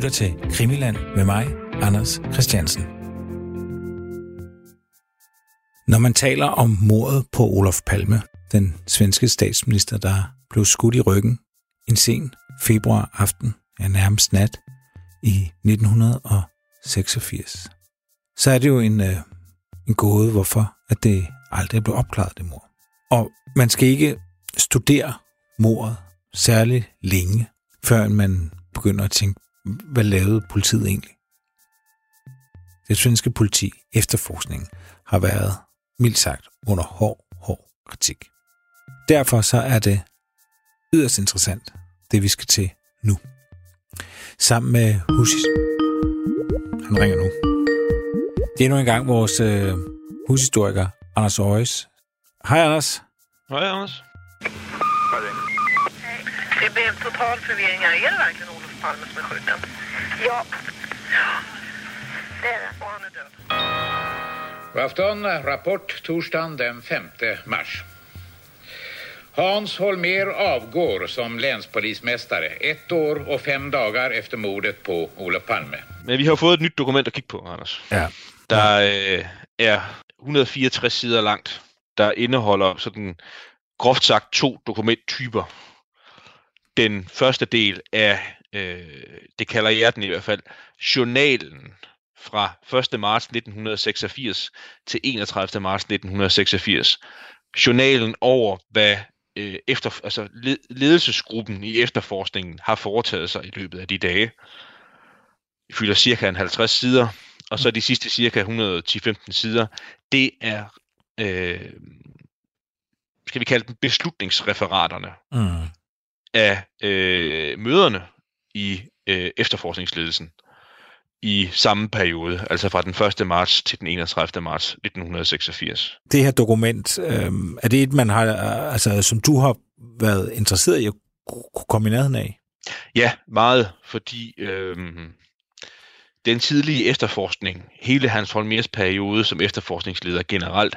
lytter til Krimiland med mig, Anders Christiansen. Når man taler om mordet på Olof Palme, den svenske statsminister, der blev skudt i ryggen en sen februar aften, ja nærmest nat, i 1986, så er det jo en, øh, en gåde, hvorfor at det aldrig blev opklaret, det mor. Og man skal ikke studere mordet særlig længe, før man begynder at tænke, hvad lavede politiet egentlig? Det svenske politi, efterforskningen, har været, mildt sagt, under hård, hård kritik. Derfor så er det yderst interessant, det vi skal til nu. Sammen med Husis... Han ringer nu. Det er nu engang vores øh, hushistoriker, Anders Øjes. Hej, Anders. Hej, Anders. Det blev total förvirring här. Är det verkligen Olof Palme som är skjuten? Ja. Det är det. Och han är död. God afton. Rapport torsdagen den 5 mars. Hans Holmer avgår som länspolismästare ett år och fem dagar efter mordet på Olof Palme. Men vi har fået et nyt dokument at kigge på, Anders. Ja. Der øh, er 164 sider langt, der indeholder sådan groft sagt to dokumenttyper. Den første del er, øh, det kalder jeg den i hvert fald, journalen fra 1. marts 1986 til 31. marts 1986. Journalen over, hvad øh, efter, altså led- ledelsesgruppen i efterforskningen har foretaget sig i løbet af de dage. Det fylder cirka en 50 sider, og så de sidste cirka 110-15 sider, det er, øh, skal vi kalde dem beslutningsreferaterne Mm. af øh, møderne i øh, efterforskningsledelsen i samme periode, altså fra den 1. marts til den 31. marts 1986. Det her dokument, øh, er det et, man har, øh, altså, som du har været interesseret i at kunne komme i nærheden af? Ja, meget, fordi øhm, den tidlige efterforskning, hele Hans Holmers periode som efterforskningsleder generelt,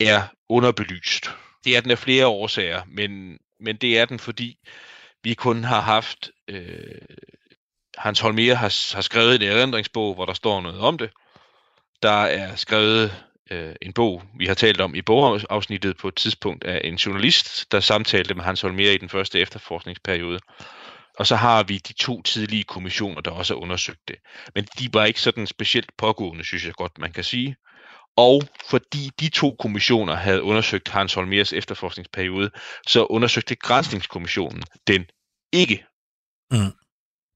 er underbelyst. Det er den af flere årsager, men, men det er den, fordi vi kun har haft... Øh, Hans Holmer har, har skrevet en erindringsbog, hvor der står noget om det. Der er skrevet øh, en bog, vi har talt om i bogafsnittet på et tidspunkt af en journalist, der samtalte med Hans Holmer i den første efterforskningsperiode. Og så har vi de to tidlige kommissioner, der også har undersøgt det. Men de var ikke sådan specielt pågående, synes jeg godt, man kan sige. Og fordi de to kommissioner havde undersøgt Hans Holmers efterforskningsperiode, så undersøgte Grænsningskommissionen den ikke. Mm.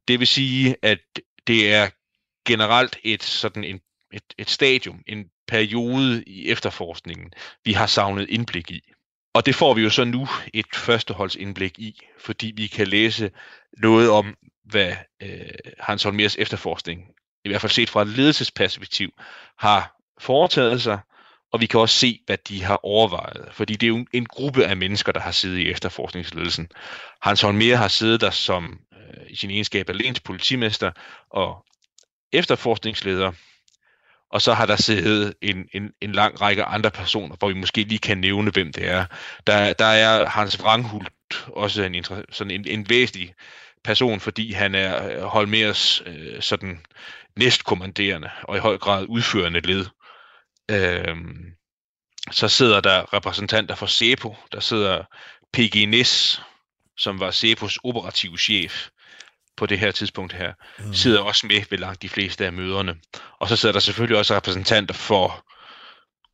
Det vil sige, at det er generelt et sådan en, et, et stadium, en periode i efterforskningen, vi har savnet indblik i. Og det får vi jo så nu et førsteholdsindblik i, fordi vi kan læse noget om, hvad øh, Hans Holmers efterforskning, i hvert fald set fra et ledelsesperspektiv, har foretaget sig, og vi kan også se, hvad de har overvejet. Fordi det er jo en gruppe af mennesker, der har siddet i efterforskningsledelsen. Hans Holmer har siddet der som øh, i sin egenskab af lens politimester og efterforskningsleder, og så har der siddet en, en, en lang række andre personer, hvor vi måske lige kan nævne, hvem det er. Der, der er Hans Wranghult, også en, sådan en, en væsentlig person, fordi han er øh, Holmers øh, sådan næstkommanderende og i høj grad udførende led. Øhm, så sidder der repræsentanter for SEPO, der sidder PG Nis, som var SEPOs operative chef på det her tidspunkt her, mm. sidder også med ved langt de fleste af møderne. Og så sidder der selvfølgelig også repræsentanter for,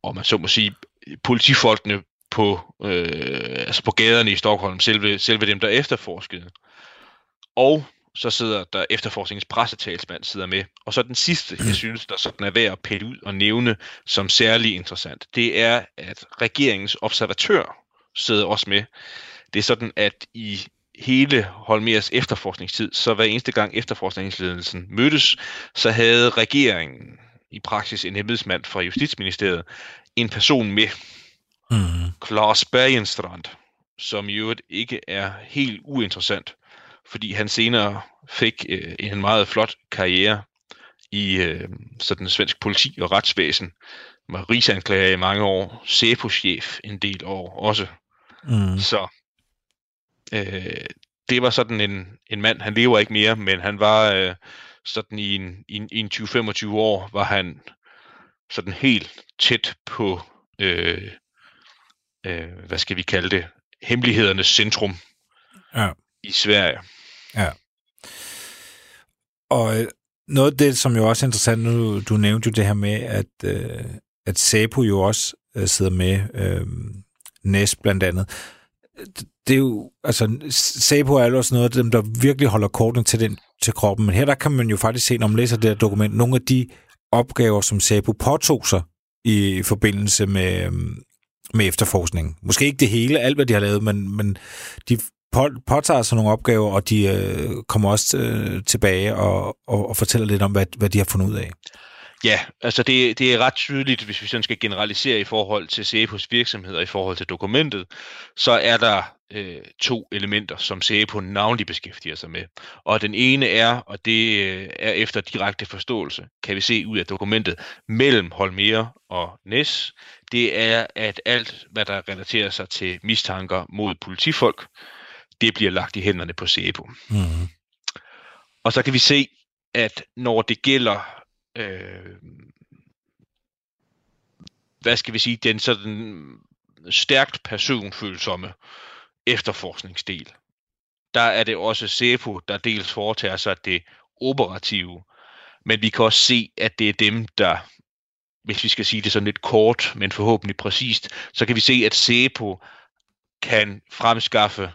om man så må sige, politifolkene på, øh, altså på gaderne i Stockholm, selve, selve dem, der efterforskede. Og så sidder der efterforskningens pressetalsmand sidder med. Og så den sidste, jeg synes, der sådan er værd at pille ud og nævne som særlig interessant, det er, at regeringens observatør sidder også med. Det er sådan, at i hele Holmers efterforskningstid, så hver eneste gang efterforskningsledelsen mødtes, så havde regeringen i praksis en embedsmand fra Justitsministeriet en person med, Mm. Klaus Bergenstrand, som i øvrigt ikke er helt uinteressant, fordi han senere fik øh, en meget flot karriere i øh, sådan svensk politi og retsvæsen. Var rigsanklager i mange år, SEPO-chef en del år også. Mm. Så øh, det var sådan en, en mand, han lever ikke mere, men han var øh, sådan i en, i en, i en 20-25 år, var han sådan helt tæt på, øh, øh, hvad skal vi kalde det, hemmelighedernes centrum Ja i Sverige. Ja. Og øh, noget af det, som jo også er interessant, nu du nævnte jo det her med, at, øh, at SAPO jo også øh, sidder med, øh, næst blandt andet. Det er jo, altså, SAPO er jo også noget af dem, der virkelig holder korten til, den, til kroppen, men her der kan man jo faktisk se, når man læser det her dokument, nogle af de opgaver, som SAPO påtog sig i forbindelse med, øh, med efterforskning. Måske ikke det hele, alt hvad de har lavet, men, men de på, påtager sig nogle opgaver, og de øh, kommer også øh, tilbage og, og, og fortæller lidt om, hvad, hvad de har fundet ud af. Ja, altså det, det er ret tydeligt, hvis vi sådan skal generalisere i forhold til CEPOs virksomhed og i forhold til dokumentet, så er der øh, to elementer, som CEPO navnlig beskæftiger sig med. Og den ene er, og det øh, er efter direkte forståelse, kan vi se ud af dokumentet, mellem Holmere og Næs, det er, at alt, hvad der relaterer sig til mistanker mod politifolk, det bliver lagt i hænderne på CEPO. Mm-hmm. Og så kan vi se, at når det gælder øh, hvad skal vi sige, den sådan stærkt personfølsomme efterforskningsdel. Der er det også SEPO, der dels foretager sig det operative, men vi kan også se, at det er dem, der, hvis vi skal sige det sådan lidt kort, men forhåbentlig præcist, så kan vi se, at SEPO kan fremskaffe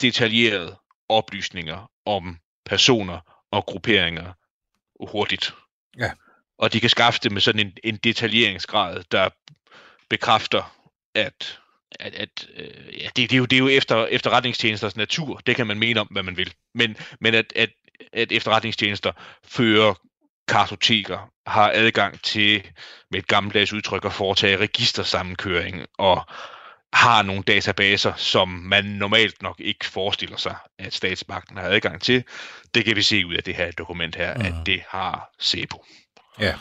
detaljerede oplysninger om personer og grupperinger hurtigt. Ja. Og de kan skaffe det med sådan en, en detaljeringsgrad, der bekræfter, at, at, at øh, ja, det, det, er jo, det er jo efter efterretningstjenesters natur. Det kan man mene om, hvad man vil. Men, men at, at, at efterretningstjenester fører kartoteker, har adgang til, med et gammeldags udtryk, at foretage registersammenkøring og har nogle databaser, som man normalt nok ikke forestiller sig, at statsmagten har adgang til. Det kan vi se ud af det her dokument her, mm. at det har SEPO. Ja.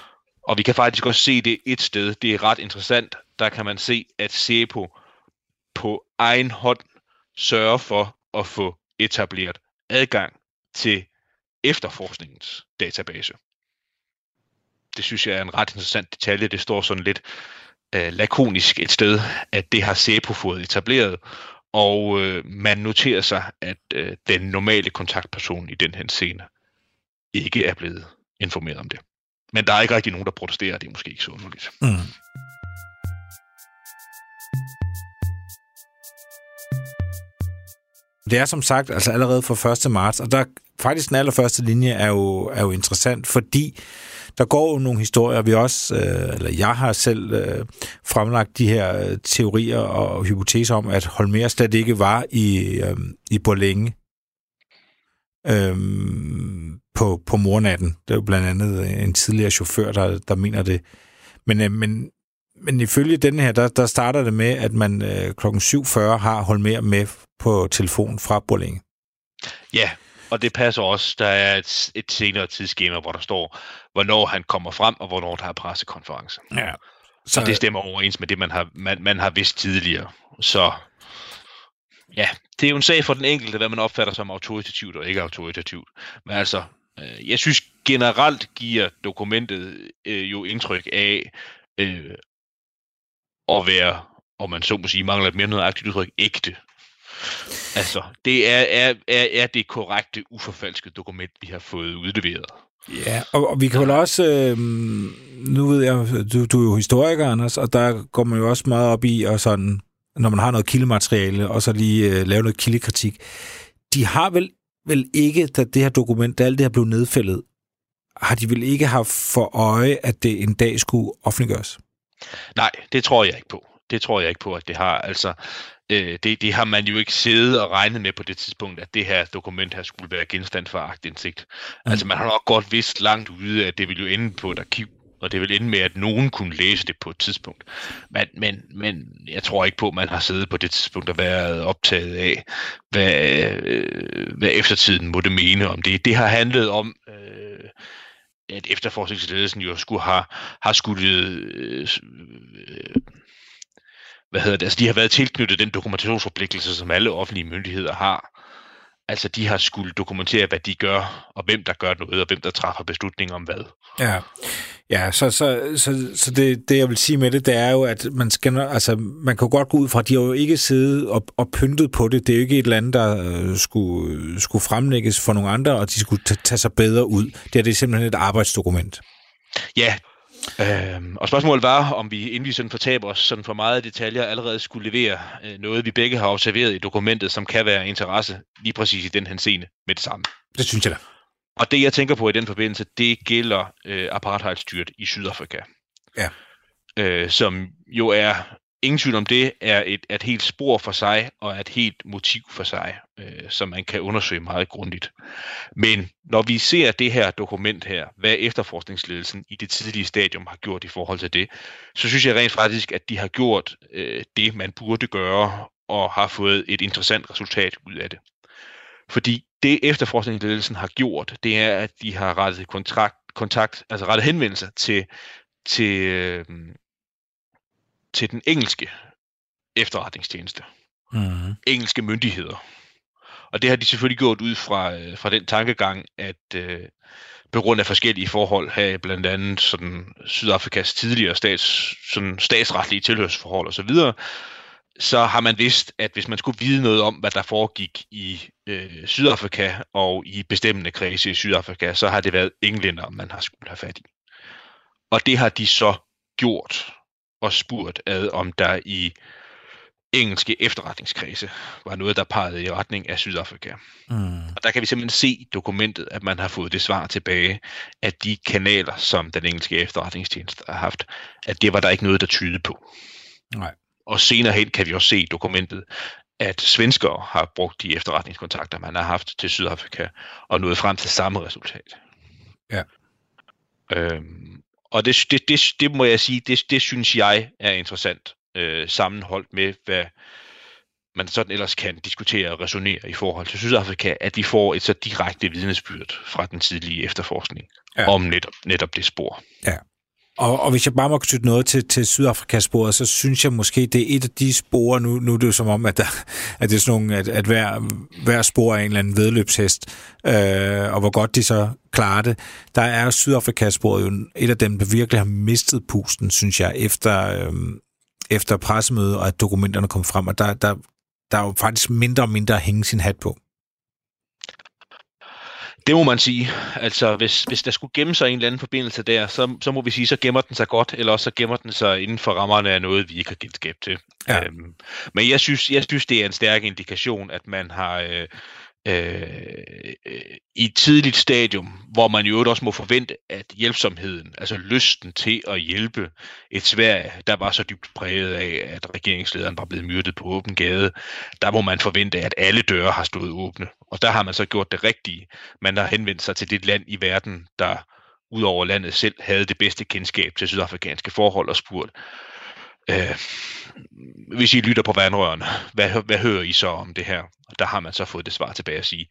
Og vi kan faktisk også se det et sted. Det er ret interessant. Der kan man se, at SEPO på egen hånd sørger for at få etableret adgang til efterforskningens database. Det synes jeg er en ret interessant detalje. Det står sådan lidt øh, lakonisk et sted, at det har SEPO fået etableret, og øh, man noterer sig, at øh, den normale kontaktperson i den her scene ikke er blevet informeret om det. Men der er ikke rigtig nogen, der protesterer, det er måske ikke så underligt. Mm. Det er som sagt altså allerede fra 1. marts, og der faktisk den allerførste linje er jo, er jo interessant, fordi der går jo nogle historier, vi også, øh, eller jeg har selv øh, fremlagt de her øh, teorier og hypoteser om, at Holmer slet ikke var i, øh, i Borlænge øh, på, på mornatten. Det er jo blandt andet øh, en tidligere chauffør, der, der mener det. Men, øh, men, men ifølge den her, der, der starter det med, at man øh, klokken 7.40 har Holmer med på telefon fra Borlænge. Ja, og det passer også. Der er et, et senere tidsskema, hvor der står, hvornår han kommer frem, og hvornår der er pressekonference. Ja. Så og det stemmer overens med det, man har, man, man har vidst tidligere. Så ja, det er jo en sag for den enkelte, hvad man opfatter som autoritativt og ikke autoritativt. Men altså, øh, jeg synes generelt giver dokumentet øh, jo indtryk af øh, at være, om man så må sige, mangler et mere nøjagtigt udtryk, ægte. Altså, det er, er, er, er det korrekte, uforfalskede dokument, vi har fået udleveret. Ja, og, og vi kan vel også, øh, nu ved jeg, du, du er jo historiker, Anders, og der går man jo også meget op i, og sådan, når man har noget kildemateriale, og så lige øh, lave noget kildekritik. De har vel, vel ikke, da det her dokument, da alt det her blev nedfældet, har de vel ikke haft for øje, at det en dag skulle offentliggøres? Nej, det tror jeg ikke på. Det tror jeg ikke på, at det har. Altså, øh, det, det har man jo ikke siddet og regnet med på det tidspunkt, at det her dokument her skulle være genstand for agtindsigt. Mm. Altså man har nok godt vidst langt ude, at det ville jo ende på et arkiv, og det vil ende med, at nogen kunne læse det på et tidspunkt. Men, men, men jeg tror ikke på, at man har siddet på det tidspunkt og været optaget af, hvad, øh, hvad eftertiden måtte mene om det. Det har handlet om... Øh, at efterforskningsledelsen jo skulle have, har skulle øh, øh, hvad hedder det, altså de har været tilknyttet den dokumentationsforpligtelse, som alle offentlige myndigheder har. Altså, de har skulle dokumentere, hvad de gør, og hvem der gør noget, og hvem der træffer beslutninger om hvad. Ja, ja så, så, så, så det, det, jeg vil sige med det, det er jo, at man, skal, altså, man kan jo godt gå ud fra, at de har jo ikke siddet og, og pyntet på det. Det er jo ikke et eller andet, der øh, skulle, skulle fremlægges for nogle andre, og de skulle tage sig bedre ud. Det, er, det er simpelthen et arbejdsdokument. Ja, Øhm, og spørgsmålet var, om vi, inden vi sådan fortaber os sådan for meget detaljer, allerede skulle levere øh, noget, vi begge har observeret i dokumentet, som kan være interesse lige præcis i den her scene med det samme. Det synes jeg da. Og det, jeg tænker på i den forbindelse, det gælder øh, apartheidstyret i Sydafrika. Ja. Øh, som jo er ingen tvivl om det, er et, et helt spor for sig, og et helt motiv for sig, øh, som man kan undersøge meget grundigt. Men når vi ser det her dokument her, hvad efterforskningsledelsen i det tidlige stadium har gjort i forhold til det, så synes jeg rent faktisk, at de har gjort øh, det, man burde gøre, og har fået et interessant resultat ud af det. Fordi det efterforskningsledelsen har gjort, det er, at de har rettet kontrakt, kontakt, altså rettet henvendelser til, til, øh, til den engelske efterretningstjeneste. Mm. Engelske myndigheder. Og det har de selvfølgelig gjort ud fra, øh, fra den tankegang, at øh, på grund af forskellige forhold her, blandt andet sådan Sydafrikas tidligere stats, sådan statsretlige tilhørsforhold osv., så, så har man vidst, at hvis man skulle vide noget om, hvad der foregik i øh, Sydafrika og i bestemmende kredse i Sydafrika, så har det været englænder, man har skulle have fat i. Og det har de så gjort og spurgt ad, om der i engelske efterretningskredse var noget, der pegede i retning af Sydafrika. Mm. Og der kan vi simpelthen se i dokumentet, at man har fået det svar tilbage, at de kanaler, som den engelske efterretningstjeneste har haft, at det var der ikke noget, der tyder på. Nej. Og senere hen kan vi også se i dokumentet, at svenskere har brugt de efterretningskontakter, man har haft til Sydafrika, og nået frem til samme resultat. Ja. Øhm, og det, det, det, det må jeg sige, det, det synes jeg er interessant, øh, sammenholdt med, hvad man sådan ellers kan diskutere og resonere i forhold til Sydafrika, at vi får et så direkte vidnesbyrd fra den tidlige efterforskning Ja. ja. om netop, netop det spor. Og, og hvis jeg bare må knytte noget til, til Sydafrika-sporet, så synes jeg måske, det er et af de spor, nu, nu er det jo som om, at, der, at det er sådan nogle, at, at hver, hver spor er en eller anden vedløbshest, øh, og hvor godt de så klarer det. Der er Sydafrika-sporet jo et af dem, der virkelig har mistet pusten, synes jeg, efter, øh, efter pressemødet, og at dokumenterne kom frem, og der, der, der er jo faktisk mindre og mindre at hænge sin hat på. Det må man sige. Altså, hvis, hvis der skulle gemme sig en eller anden forbindelse der, så, så må vi sige, så gemmer den sig godt, eller også så gemmer den sig inden for rammerne af noget, vi ikke har kendskab til. Ja. Øhm, men jeg synes, jeg synes, det er en stærk indikation, at man har øh, øh, i et tidligt stadium, hvor man jo også må forvente, at hjælpsomheden, altså lysten til at hjælpe et Sverige, der var så dybt præget af, at regeringslederen var blevet myrdet på åben gade, der må man forvente, at alle døre har stået åbne. Og der har man så gjort det rigtige. Man har henvendt sig til det land i verden, der udover landet selv havde det bedste kendskab til sydafrikanske forhold og spurgt, øh, hvis I lytter på vandrørene, hvad, hvad hører I så om det her? Og der har man så fået det svar tilbage at sige,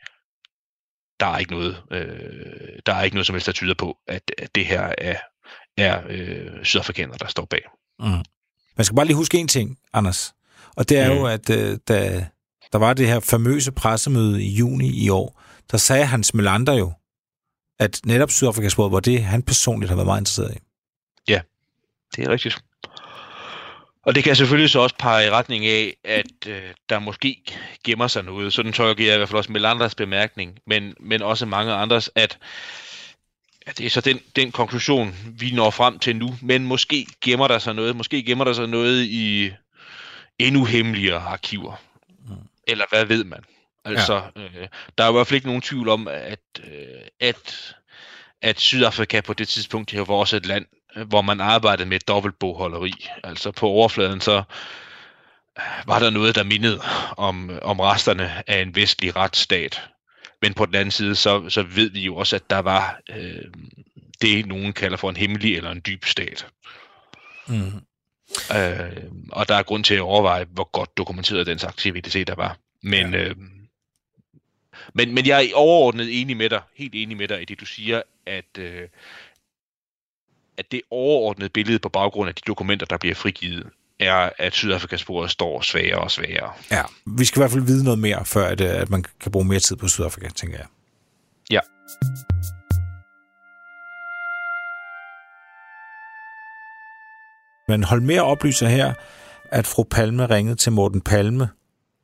der er ikke noget, øh, der er ikke noget som helst, der tyder på, at, at det her er, er øh, sydafrikanere, der står bag. Mm. Man skal bare lige huske en ting, Anders. Og det er mm. jo, at øh, da der var det her famøse pressemøde i juni i år, der sagde Hans Melander jo, at netop Sydafrikas råd var det, han personligt har været meget interesseret i. Ja, Det er rigtigt. Og det kan selvfølgelig så også pege i retning af, at øh, der måske gemmer sig noget. Sådan tolker jeg i hvert fald også Melanders bemærkning, men, men også mange andres, at, at det er så den, den konklusion, vi når frem til nu. Men måske gemmer der sig noget. Måske gemmer der sig noget i endnu hemmeligere arkiver. Eller hvad ved man? Altså, ja. øh, der er i hvert fald ikke nogen tvivl om, at, øh, at, at Sydafrika på det tidspunkt jo var også et land, øh, hvor man arbejdede med dobbeltbogholderi. Altså på overfladen så øh, var der noget, der mindede om, om resterne af en vestlig retsstat. Men på den anden side, så, så ved vi jo også, at der var øh, det, nogen kalder for en hemmelig eller en dyb stat. Mm. Øh, og der er grund til at overveje, hvor godt dokumenteret dens aktivitet der var. Men, ja. øh, men, men jeg er overordnet enig med dig, helt enig med dig i det, du siger, at, øh, at det overordnede billede på baggrund af de dokumenter, der bliver frigivet, er, at Sydafrikas sporet står svagere og svagere. Ja, vi skal i hvert fald vide noget mere, før at, øh, at man kan bruge mere tid på Sydafrika, tænker jeg. Ja. Men hold mere oplyser her, at fru Palme ringede til Morten Palme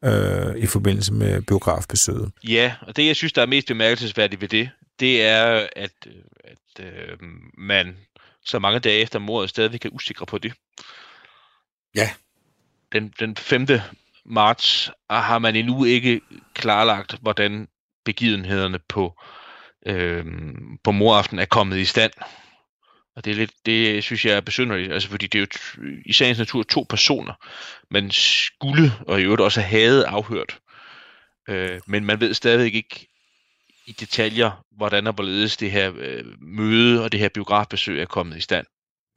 øh, i forbindelse med biografbesøget. Ja, og det, jeg synes, der er mest bemærkelsesværdigt ved det, det er, at, at øh, man så mange dage efter mordet stadigvæk er usikre på det. Ja. Den, den 5. marts har man endnu ikke klarlagt, hvordan begivenhederne på, øh, på moraften er kommet i stand. Og det, er lidt, det synes jeg er besynderligt, altså fordi det er jo i sagens natur to personer, man skulle og i øvrigt også havde afhørt. Øh, men man ved stadigvæk ikke i detaljer, hvordan og hvorledes det her øh, møde og det her biografbesøg er kommet i stand.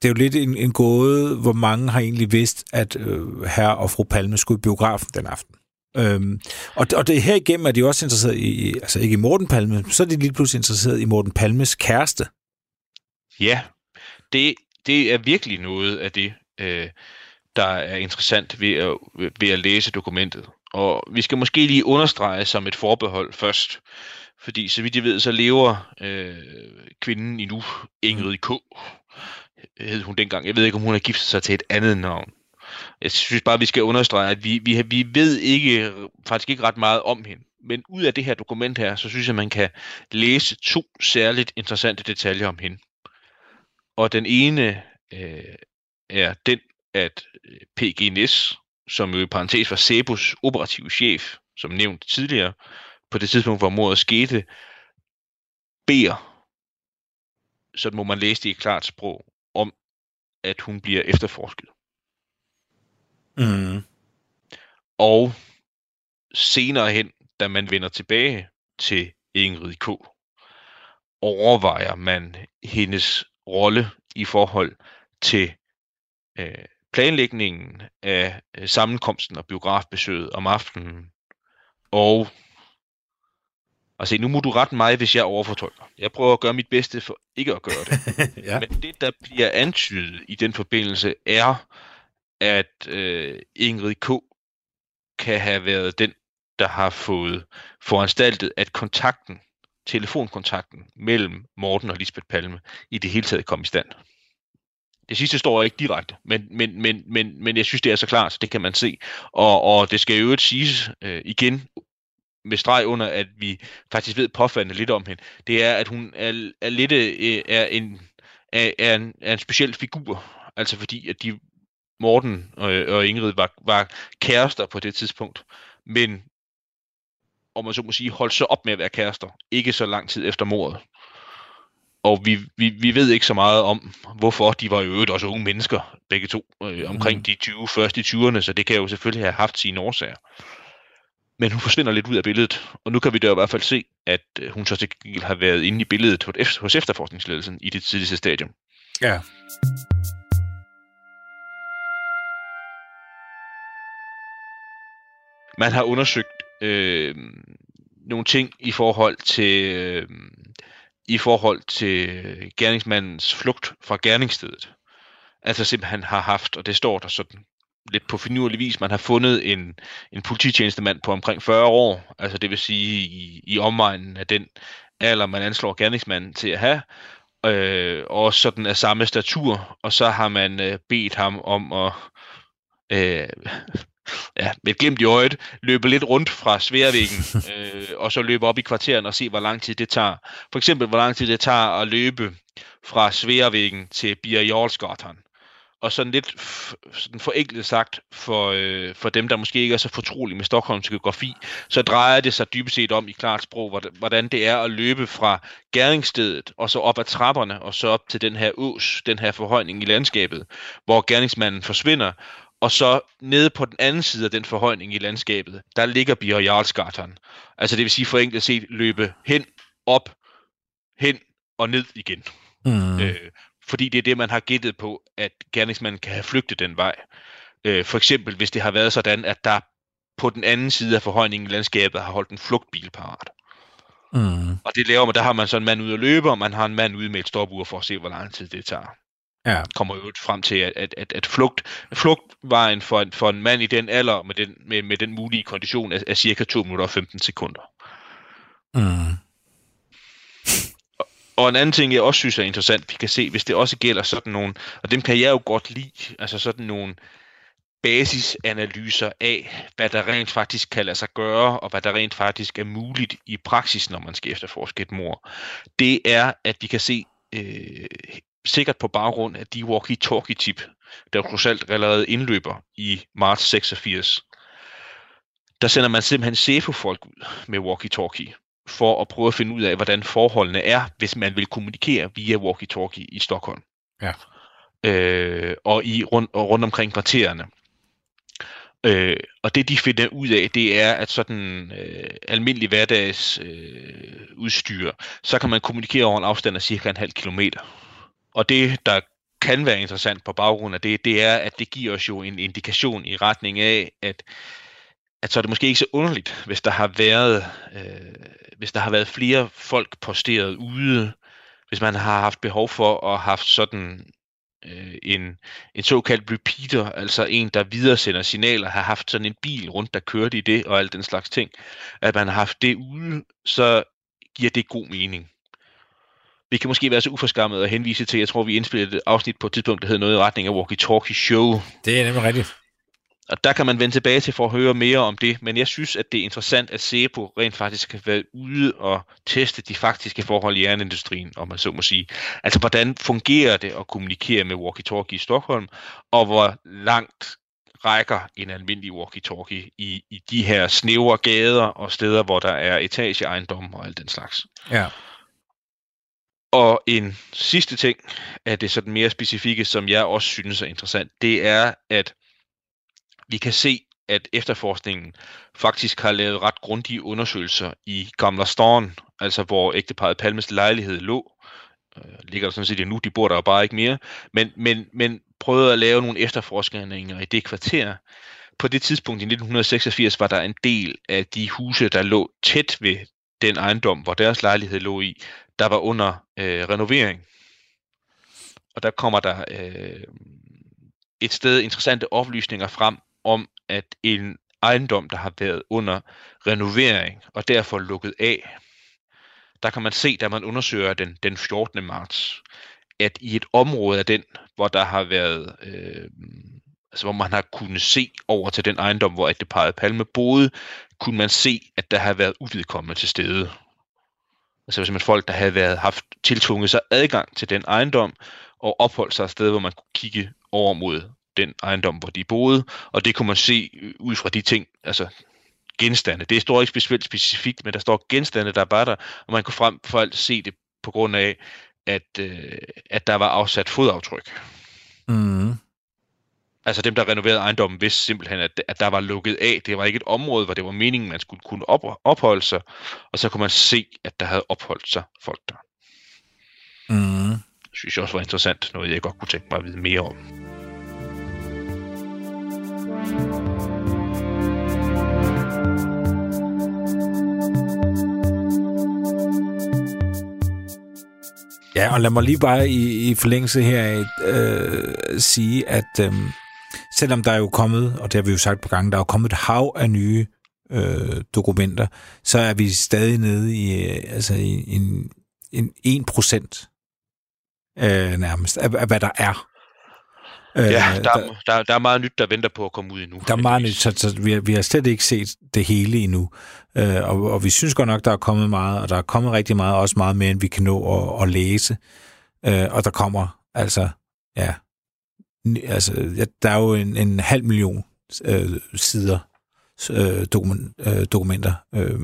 Det er jo lidt en, en gåde, hvor mange har egentlig vidst, at øh, herre og fru Palme skulle i biografen den aften. Øhm, og, og det her igennem er de også interesseret i, altså ikke i Morten Palme, så er de lige pludselig interesseret i Morten Palmes kæreste. Ja, det, det er virkelig noget af det, øh, der er interessant ved at, ved at læse dokumentet. Og vi skal måske lige understrege som et forbehold først, fordi så vidt jeg ved, så lever øh, kvinden endnu, Ingrid K. hed hun dengang. Jeg ved ikke, om hun har giftet sig til et andet navn. Jeg synes bare, vi skal understrege, at vi, vi, vi ved ikke, faktisk ikke ret meget om hende. Men ud af det her dokument her, så synes jeg, man kan læse to særligt interessante detaljer om hende. Og den ene øh, er den, at PG Næs, som jo i parentes var Sebus operative chef, som nævnt tidligere, på det tidspunkt, hvor mordet skete, beder, så må man læse det i klart sprog, om at hun bliver efterforsket. Mm. Og senere hen, da man vender tilbage til Ingrid K., overvejer man hendes rolle i forhold til øh, planlægningen af øh, sammenkomsten og biografbesøget om aftenen. Og altså, nu må du rette mig, hvis jeg overfortolker. Jeg prøver at gøre mit bedste for ikke at gøre det. ja. Men det, der bliver antydet i den forbindelse, er, at øh, Ingrid K. kan have været den, der har fået foranstaltet, at kontakten, telefonkontakten mellem Morten og Lisbeth Palme i det hele taget kom i stand. Det sidste står ikke direkte, men, men, men, men, men jeg synes, det er så klart, så det kan man se. Og, og det skal jo øvrigt siges øh, igen med streg under, at vi faktisk ved påfaldende lidt om hende. Det er, at hun er, er lidt øh, er en, er, er, en, er en speciel figur. Altså fordi, at de Morten og, og Ingrid var, var kærester på det tidspunkt. Men om man så må sige, holdt så op med at være kærester. Ikke så lang tid efter mordet. Og vi, vi, vi ved ikke så meget om, hvorfor de var jo øvrigt også unge mennesker, begge to, øh, omkring mm. de 20, først i 20'erne, så det kan jo selvfølgelig have haft sine årsager. Men hun forsvinder lidt ud af billedet, og nu kan vi da i hvert fald se, at øh, hun så til gengæld har været inde i billedet hos efterforskningsledelsen i det tidligste stadium. Ja. Man har undersøgt øh, nogle ting i forhold til øh, i forhold til gerningsmandens flugt fra gerningsstedet. Altså simpelthen har haft, og det står der sådan lidt på finurlig vis, man har fundet en, en polititjenestemand på omkring 40 år, altså det vil sige i, i omegnen af den alder, man anslår gerningsmanden til at have, øh, og sådan af samme statur, og så har man øh, bedt ham om at øh, ja, med et glimt i øjet, løbe lidt rundt fra Sværvæggen, øh, og så løbe op i kvarteren og se, hvor lang tid det tager. For eksempel, hvor lang tid det tager at løbe fra Sværvæggen til Birjolsgatan. Og sådan lidt sådan forenklet sagt for, øh, for dem, der måske ikke er så fortrolige med Stockholms geografi, så drejer det sig dybest set om i klart sprog, hvordan det er at løbe fra gerningsstedet og så op ad trapperne og så op til den her ås, den her forhøjning i landskabet, hvor gerningsmanden forsvinder, og så nede på den anden side af den forhøjning i landskabet, der ligger Bier Jarlsgatan. Altså det vil sige forenklet set løbe hen, op, hen og ned igen. Mm. Øh, fordi det er det, man har gættet på, at gerningsmanden kan have flygtet den vej. Øh, for eksempel, hvis det har været sådan, at der på den anden side af forhøjningen i landskabet har holdt en flugtbil parat. Mm. Og det laver man, der har man så en mand ude at løbe, og man har en mand ude med et stopur for at se, hvor lang tid det tager. Ja. kommer jo frem til, at, at, at, at flugt, flugtvejen for en, for en mand i den alder med den, med, med den mulige kondition er, er cirka 2 minutter og 15 sekunder. Mm. Og en anden ting, jeg også synes er interessant, vi kan se, hvis det også gælder sådan nogle, og dem kan jeg jo godt lide, altså sådan nogle basisanalyser af, hvad der rent faktisk kan lade sig gøre, og hvad der rent faktisk er muligt i praksis, når man skal efterforske et mor. Det er, at vi kan se øh, sikkert på baggrund af de walkie-talkie-tip, der trods alt allerede indløber i marts 86. Der sender man simpelthen SEFO-folk ud med walkie-talkie for at prøve at finde ud af, hvordan forholdene er, hvis man vil kommunikere via walkie-talkie i Stockholm. Ja. Øh, og i rundt, og rundt omkring kvartererne. Øh, og det de finder ud af, det er, at sådan øh, almindelig hverdags øh, udstyr, så kan man kommunikere over en afstand af cirka en halv kilometer. Og det, der kan være interessant på baggrund af det, det er, at det giver os jo en indikation i retning af, at at så er det måske ikke så underligt, hvis der har været, øh, hvis der har været flere folk posteret ude, hvis man har haft behov for at have haft sådan øh, en, en såkaldt repeater, altså en, der videresender signaler, har haft sådan en bil rundt, der kørte i det og alt den slags ting, at man har haft det ude, så giver det god mening. Vi kan måske være så uforskammet at henvise til, jeg tror, vi indspillede et afsnit på et tidspunkt, der hed noget i retning af Walkie Talkie Show. Det er nemlig rigtigt. Og der kan man vende tilbage til for at høre mere om det, men jeg synes, at det er interessant, at SEPO rent faktisk kan være ude og teste de faktiske forhold i jernindustrien, om man så må sige. Altså, hvordan fungerer det at kommunikere med walkie-talkie i Stockholm, og hvor langt rækker en almindelig walkie-talkie i, i de her snævre gader og steder, hvor der er etageejendom og alt den slags. Ja. Og en sidste ting af det sådan mere specifikke, som jeg også synes er interessant, det er, at vi kan se, at efterforskningen faktisk har lavet ret grundige undersøgelser i Gamla Stan, altså hvor ægteparet Palmes lejlighed lå. Øh, ligger der sådan set endnu, de bor der jo bare ikke mere. Men, men, men prøvede at lave nogle efterforskninger i det kvarter. På det tidspunkt i 1986 var der en del af de huse, der lå tæt ved den ejendom, hvor deres lejlighed lå i, der var under øh, renovering. Og der kommer der øh, et sted interessante oplysninger frem om, at en ejendom, der har været under renovering og derfor lukket af, der kan man se, da man undersøger den, den 14. marts, at i et område af den, hvor der har været, øh, altså hvor man har kunnet se over til den ejendom, hvor det Palme boede, kunne man se, at der har været uvedkommende til stede. Altså simpelthen folk, der havde været, haft tiltvunget sig adgang til den ejendom, og opholdt sig et sted, hvor man kunne kigge over mod den ejendom, hvor de boede, og det kunne man se øh, ud fra de ting, altså genstande. Det står ikke specielt specifikt, men der står genstande, der var der, og man kunne frem for alt se det på grund af, at, øh, at der var afsat fodaftryk. Mm. Altså dem, der renoverede ejendommen, vidste simpelthen, at, at der var lukket af. Det var ikke et område, hvor det var meningen, man skulle kunne op, opholde sig, og så kunne man se, at der havde opholdt sig folk der. Mm. Det synes jeg også var interessant, noget jeg godt kunne tænke mig at vide mere om. Ja, og lad mig lige bare i, i forlængelse her øh, sige, at øh, selvom der er jo kommet, og det har vi jo sagt på gange, der er jo kommet et hav af nye øh, dokumenter, så er vi stadig nede i, øh, altså i en, en 1 procent øh, nærmest af, af, hvad der er. Ja, der, der, der, der er meget nyt, der venter på at komme ud endnu. Der er meget nyt, så, så vi, har, vi har slet ikke set det hele endnu. Øh, og, og vi synes godt nok, der er kommet meget, og der er kommet rigtig meget, også meget mere, end vi kan nå at, at læse. Øh, og der kommer altså, ja, altså, der er jo en, en halv million øh, sider øh, dokument, øh, dokumenter, øh,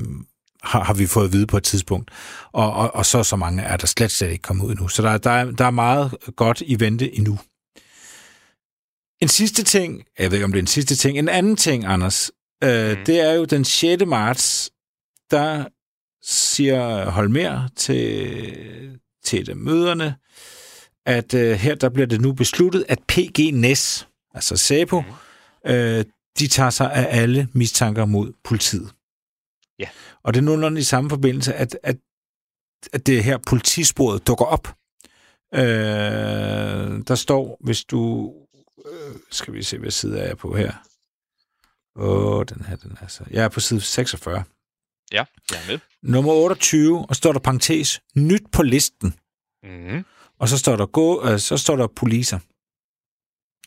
har, har vi fået at vide på et tidspunkt. Og, og, og så så mange er der slet, slet ikke kommet ud endnu. Så der, der, er, der er meget godt i vente endnu. En sidste ting, jeg ved ikke om det er en sidste ting, en anden ting, Anders, øh, mm. det er jo den 6. marts, der siger Holmer til, til de møderne, at øh, her der bliver det nu besluttet, at PG NES, altså SAPO, mm. øh, de tager sig af alle mistanker mod politiet. Ja. Og det er nogenlunde i samme forbindelse, at, at, at det her politisporet dukker op Øh, der står, hvis du... Øh, skal vi se, hvad side er jeg på her? Åh, den her, den er så... Jeg er på side 46. Ja, jeg er med. Nummer 28, og står der parentes, nyt på listen. Mm-hmm. Og så står der, gå, øh, så står der poliser.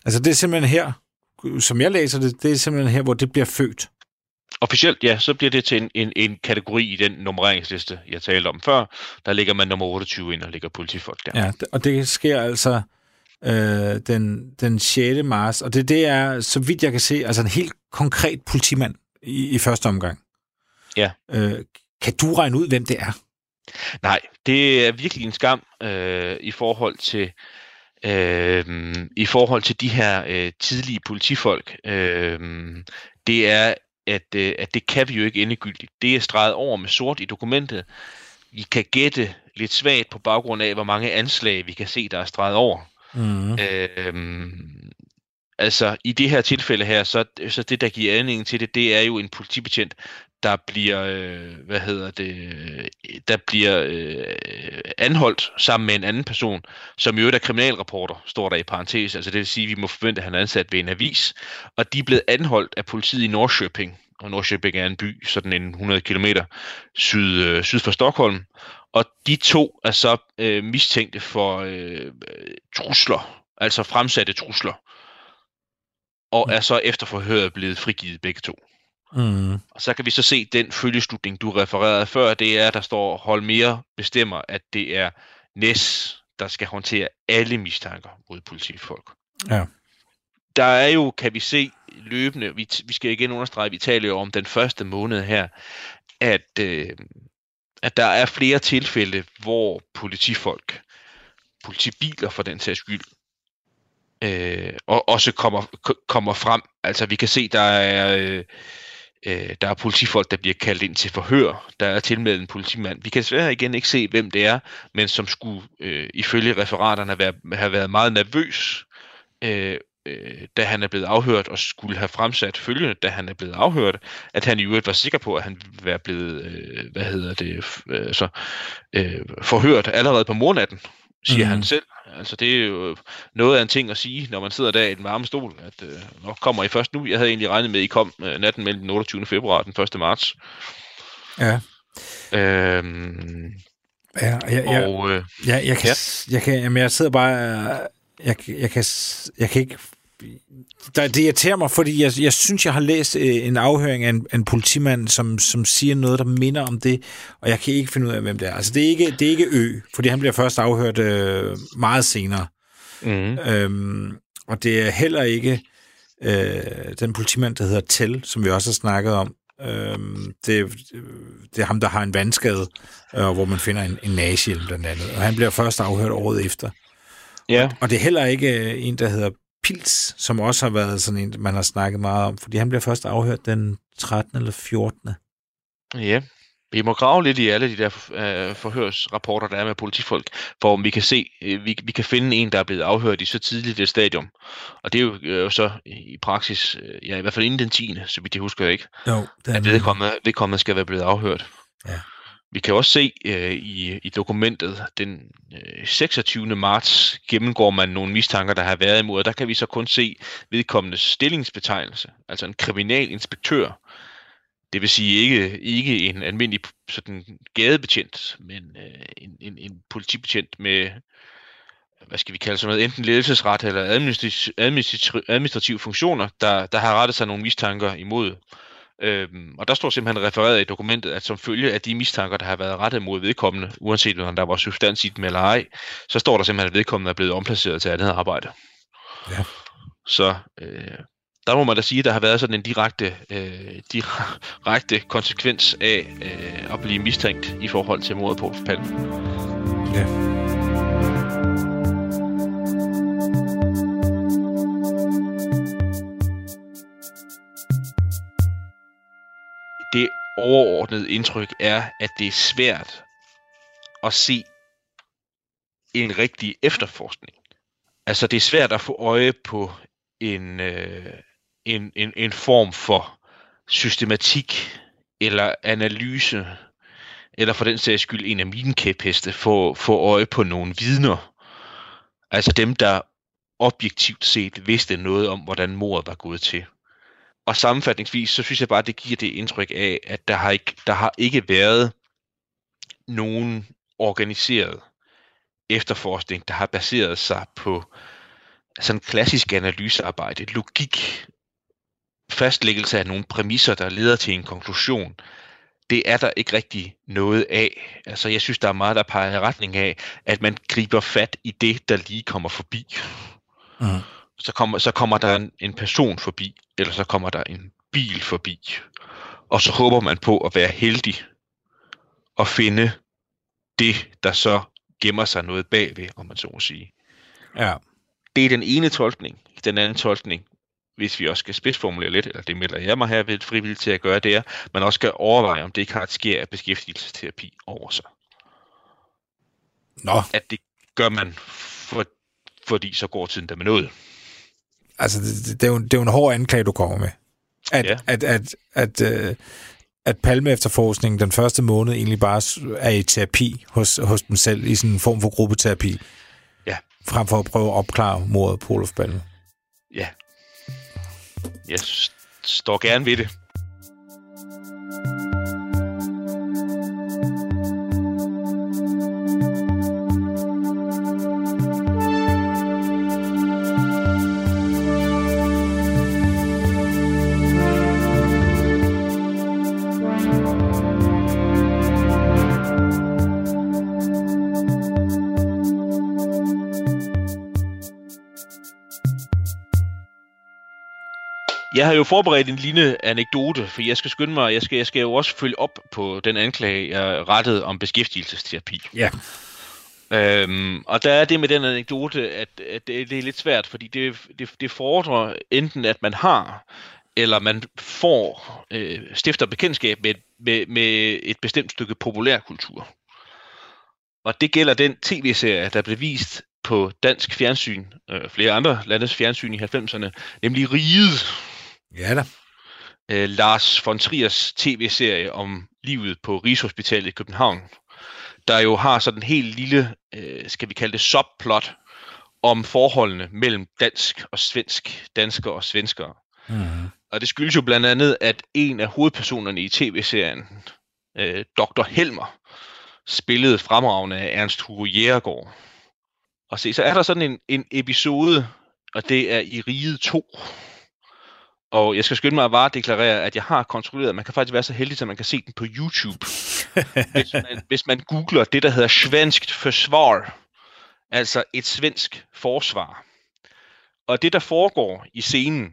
Altså, det er simpelthen her, som jeg læser det, det er simpelthen her, hvor det bliver født. Officielt, ja, så bliver det til en, en, en kategori i den nummereringsliste, jeg talte om før. Der ligger man nummer 28 ind og ligger politifolk der. Ja, og det sker altså øh, den, den 6. marts, og det, det er, så vidt jeg kan se, altså en helt konkret politimand i, i første omgang. Ja. Øh, kan du regne ud, hvem det er? Nej, det er virkelig en skam øh, i forhold til øh, i forhold til de her øh, tidlige politifolk. Øh, det er at, øh, at det kan vi jo ikke endegyldigt. Det er streget over med sort i dokumentet. Vi kan gætte lidt svagt på baggrund af, hvor mange anslag vi kan se, der er streget over. Mm. Øhm, altså, i det her tilfælde her, så, så det, der giver anledning til det, det er jo en politibetjent, der bliver, øh, hvad hedder det, der bliver øh, anholdt sammen med en anden person, som jo er kriminalreporter, står der i parentes. Altså det vil sige, at vi må forvente, at han er ansat ved en avis. Og de er blevet anholdt af politiet i Norrköping. Og Norrköping er en by, sådan en 100 km syd, øh, syd for Stockholm. Og de to er så øh, mistænkte for øh, trusler, altså fremsatte trusler. Og er så efter forhøret blevet frigivet begge to. Mm. Og så kan vi så se den følgeslutning, du refererede før, det er, der står, hold mere bestemmer, at det er Næs, der skal håndtere alle mistanker mod politifolk. Ja. Der er jo, kan vi se løbende, vi, vi skal igen understrege, vi taler jo om den første måned her, at, øh, at der er flere tilfælde, hvor politifolk, politibiler for den sags skyld, øh, og også kommer, kommer frem. Altså vi kan se, der er... Øh, Øh, der er politifolk, der bliver kaldt ind til forhør. Der er tilmeldt en politimand. Vi kan desværre igen ikke se, hvem det er, men som skulle øh, ifølge referaterne være, have været meget nervøs, øh, øh, da han er blevet afhørt, og skulle have fremsat følgende, da han er blevet afhørt, at han i øvrigt var sikker på, at han ville være blevet, øh, hvad hedder det, øh, så, øh, forhørt allerede på mornatten, siger mm. han selv. Altså det er jo noget af en ting at sige, når man sidder der i den varme stol, at øh, nok kommer I først nu. Jeg havde egentlig regnet med, at I kom øh, natten mellem den 28. februar og den 1. marts. Ja. Øhm, ja, jeg, jeg, og, øh, jeg, jeg, kan, ja. jeg, kan, jamen, jeg sidder bare, jeg, jeg, kan, jeg kan ikke der, det irriterer mig, fordi jeg, jeg synes, jeg har læst øh, en afhøring af en, en politimand, som, som siger noget, der minder om det, og jeg kan ikke finde ud af, hvem det er. Altså, det er ikke, det er ikke Ø, fordi han bliver først afhørt øh, meget senere. mm, Øhm, og det er heller ikke øh, den politimand, der hedder Tell, som vi også har snakket om. Øhm, det, det er ham, der har en vandskade, øh, hvor man finder en, en nagehjelm blandt andet. Og han bliver først afhørt året efter. ja, Og det er heller ikke øh, en, der hedder Pils, som også har været sådan en, man har snakket meget om, fordi han bliver først afhørt den 13. eller 14. ja. Vi må grave lidt i alle de der øh, forhørsrapporter, der er med politifolk, for om vi kan se, øh, vi, vi kan finde en, der er blevet afhørt i så tidligt et stadium. Og det er jo øh, så i praksis, øh, ja i hvert fald inden den 10., så vidt jeg husker ikke, Jo, det at vedkommende, vedkommende skal være blevet afhørt. Ja. Vi kan også se øh, i, i dokumentet, den øh, 26. marts gennemgår man nogle mistanker, der har været imod, og der kan vi så kun se vedkommendes stillingsbetegnelse, altså en kriminalinspektør. Det vil sige ikke, ikke en almindelig sådan, gadebetjent, men øh, en, en, en politibetjent med, hvad skal vi kalde sådan noget, enten ledelsesret eller administrativ, administrativ, funktioner, der, der har rettet sig nogle mistanker imod. Øhm, og der står simpelthen refereret i dokumentet, at som følge af de mistanker, der har været rettet mod vedkommende, uanset om der var substans i dem eller ej, så står der simpelthen, at vedkommende er blevet omplaceret til andet arbejde. Ja. Så øh, der må man da sige, at der har været sådan en direkte, øh, direkte konsekvens af øh, at blive mistænkt i forhold til mordet på Palme. Ja. Overordnede indtryk er, at det er svært at se en rigtig efterforskning. Altså det er svært at få øje på en, øh, en, en, en form for systematik eller analyse, eller for den sags skyld en af mine kæpheste, få, få øje på nogle vidner, Altså dem, der objektivt set vidste noget om, hvordan mordet var gået til. Og sammenfatningsvis, så synes jeg bare, det giver det indtryk af, at der har ikke, der har ikke været nogen organiseret efterforskning, der har baseret sig på sådan klassisk analysearbejde, logik, fastlæggelse af nogle præmisser, der leder til en konklusion, det er der ikke rigtig noget af. Altså, jeg synes, der er meget, der peger i retning af, at man griber fat i det, der lige kommer forbi. Mm. Så, kommer, så kommer der en, en person forbi, eller så kommer der en bil forbi. Og så håber man på at være heldig og finde det, der så gemmer sig noget bagved, om man så må sige. Ja. Det er den ene tolkning. Den anden tolkning, hvis vi også skal spidsformulere lidt, eller det melder jeg mig her ved frivilligt til at gøre, det er, man også skal overveje, om det ikke har et sker af beskæftigelsesterapi over sig. Nå. At det gør man, for, fordi så går tiden der med noget. Altså, det, det, er jo, det er jo en hård anklage, du kommer med. At, ja. at, at, at, at, at Palme efterforskningen den første måned egentlig bare er i terapi hos, hos dem selv, i sådan en form for gruppeterapi. Ja. Frem for at prøve at opklare mordet på Olof Palme. Ja. Jeg står gerne ved det. Jeg har jo forberedt en lille anekdote, for jeg skal skynde mig, jeg skal, jeg skal jo også følge op på den anklage, jeg rettede om beskæftigelsesterapi. Ja. Øhm, og der er det med den anekdote, at, at det, det er lidt svært, fordi det, det, det fordrer enten, at man har, eller man får, øh, stifter bekendtskab med, med, med et bestemt stykke populærkultur. Og det gælder den tv-serie, der blev vist på dansk fjernsyn, øh, flere andre landes fjernsyn i 90'erne, nemlig Riget. Ja da. Øh, Lars von Triers tv-serie om livet på Rigshospitalet i København, der jo har sådan en helt lille, øh, skal vi kalde det subplot, om forholdene mellem dansk og svensk, danskere og svenskere. Mm. Og det skyldes jo blandt andet, at en af hovedpersonerne i tv-serien, øh, Dr. Helmer, spillede fremragende af Ernst Hugo Jægergaard. Og se, så er der sådan en, en episode, og det er i Riget 2, og jeg skal skynde mig at bare deklarere, at jeg har kontrolleret, man kan faktisk være så heldig, at man kan se den på YouTube. hvis, man, hvis man googler det, der hedder svenskt forsvar, altså et svensk forsvar. Og det, der foregår i scenen,